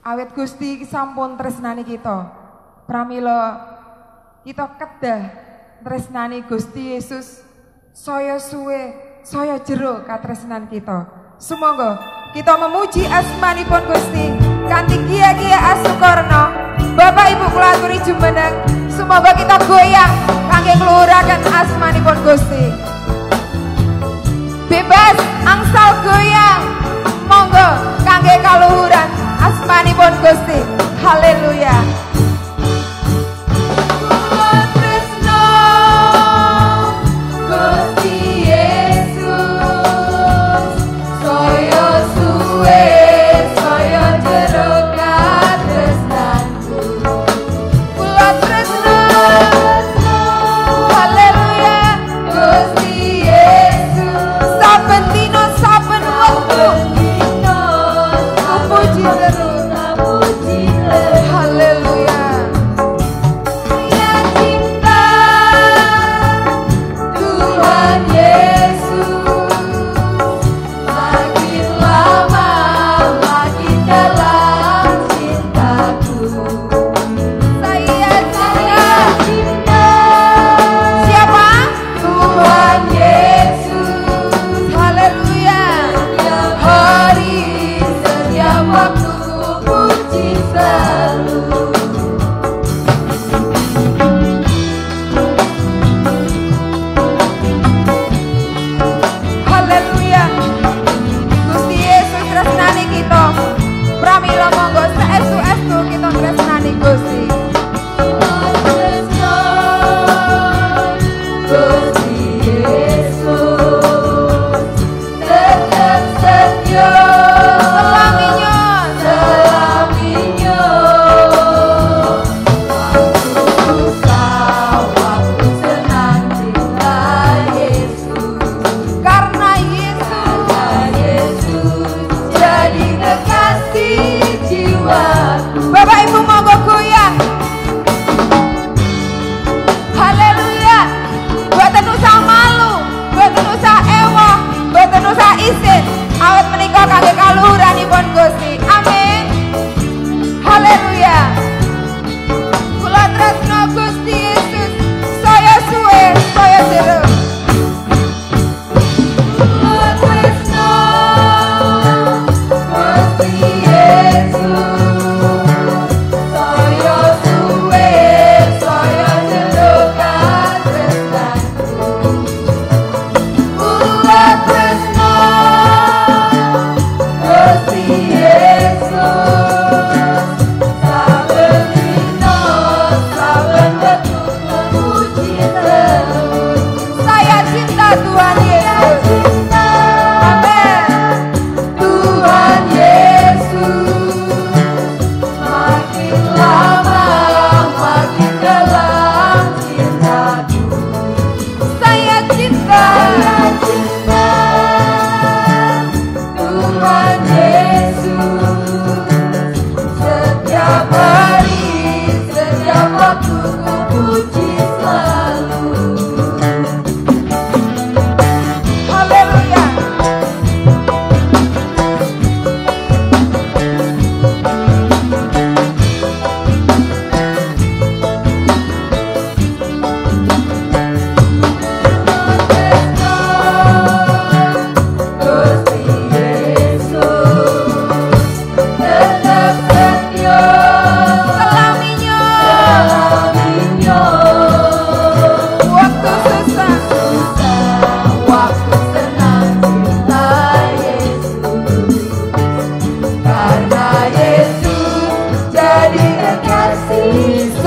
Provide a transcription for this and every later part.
Awet Gusti sampun tresnani kita. Pramila kita kedah tresnani Gusti Yesus saya suwe, saya jero katresnan kita. Sumangga kita memuji asmanipun Gusti kanthi kia-kia asukarna. Bapak Ibu kula aturi jumeneng, semoga kita goyang kangge ngluraken asmanipun Gusti. Bebas angsal goyang, Hallelujah. Jesus.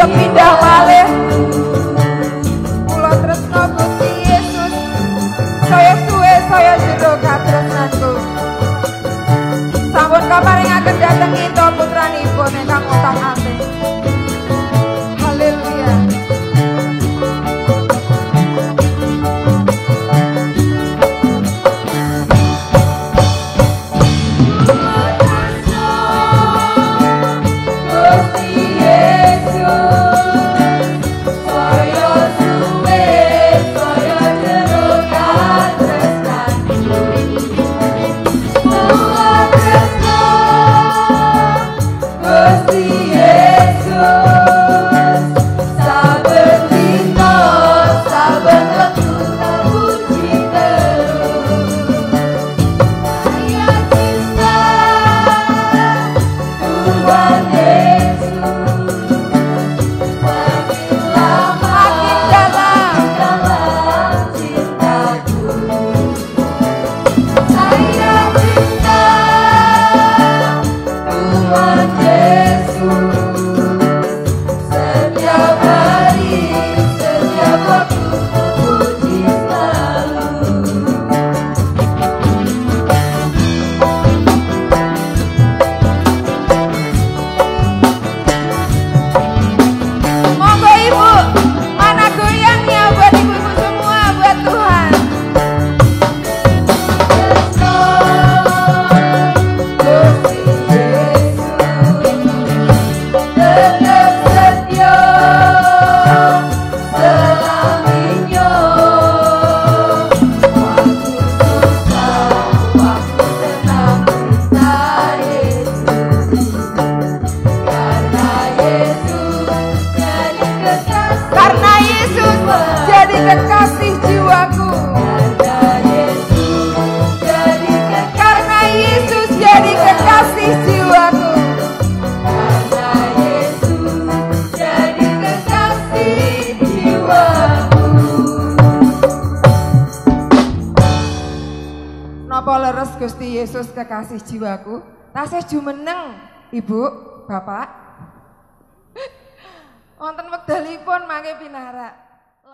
sepindah malih kula tresno Gusti Yesus. Saya suwe saya jero katresnanku. Sampun kaparingaken dhateng kita putranipun ingkang tangan Napa leres Gusti Yesus kekasih jiwaku? Tasih jumeneng, Ibu, Bapak. Wonten wekdalipun mangke pinarak.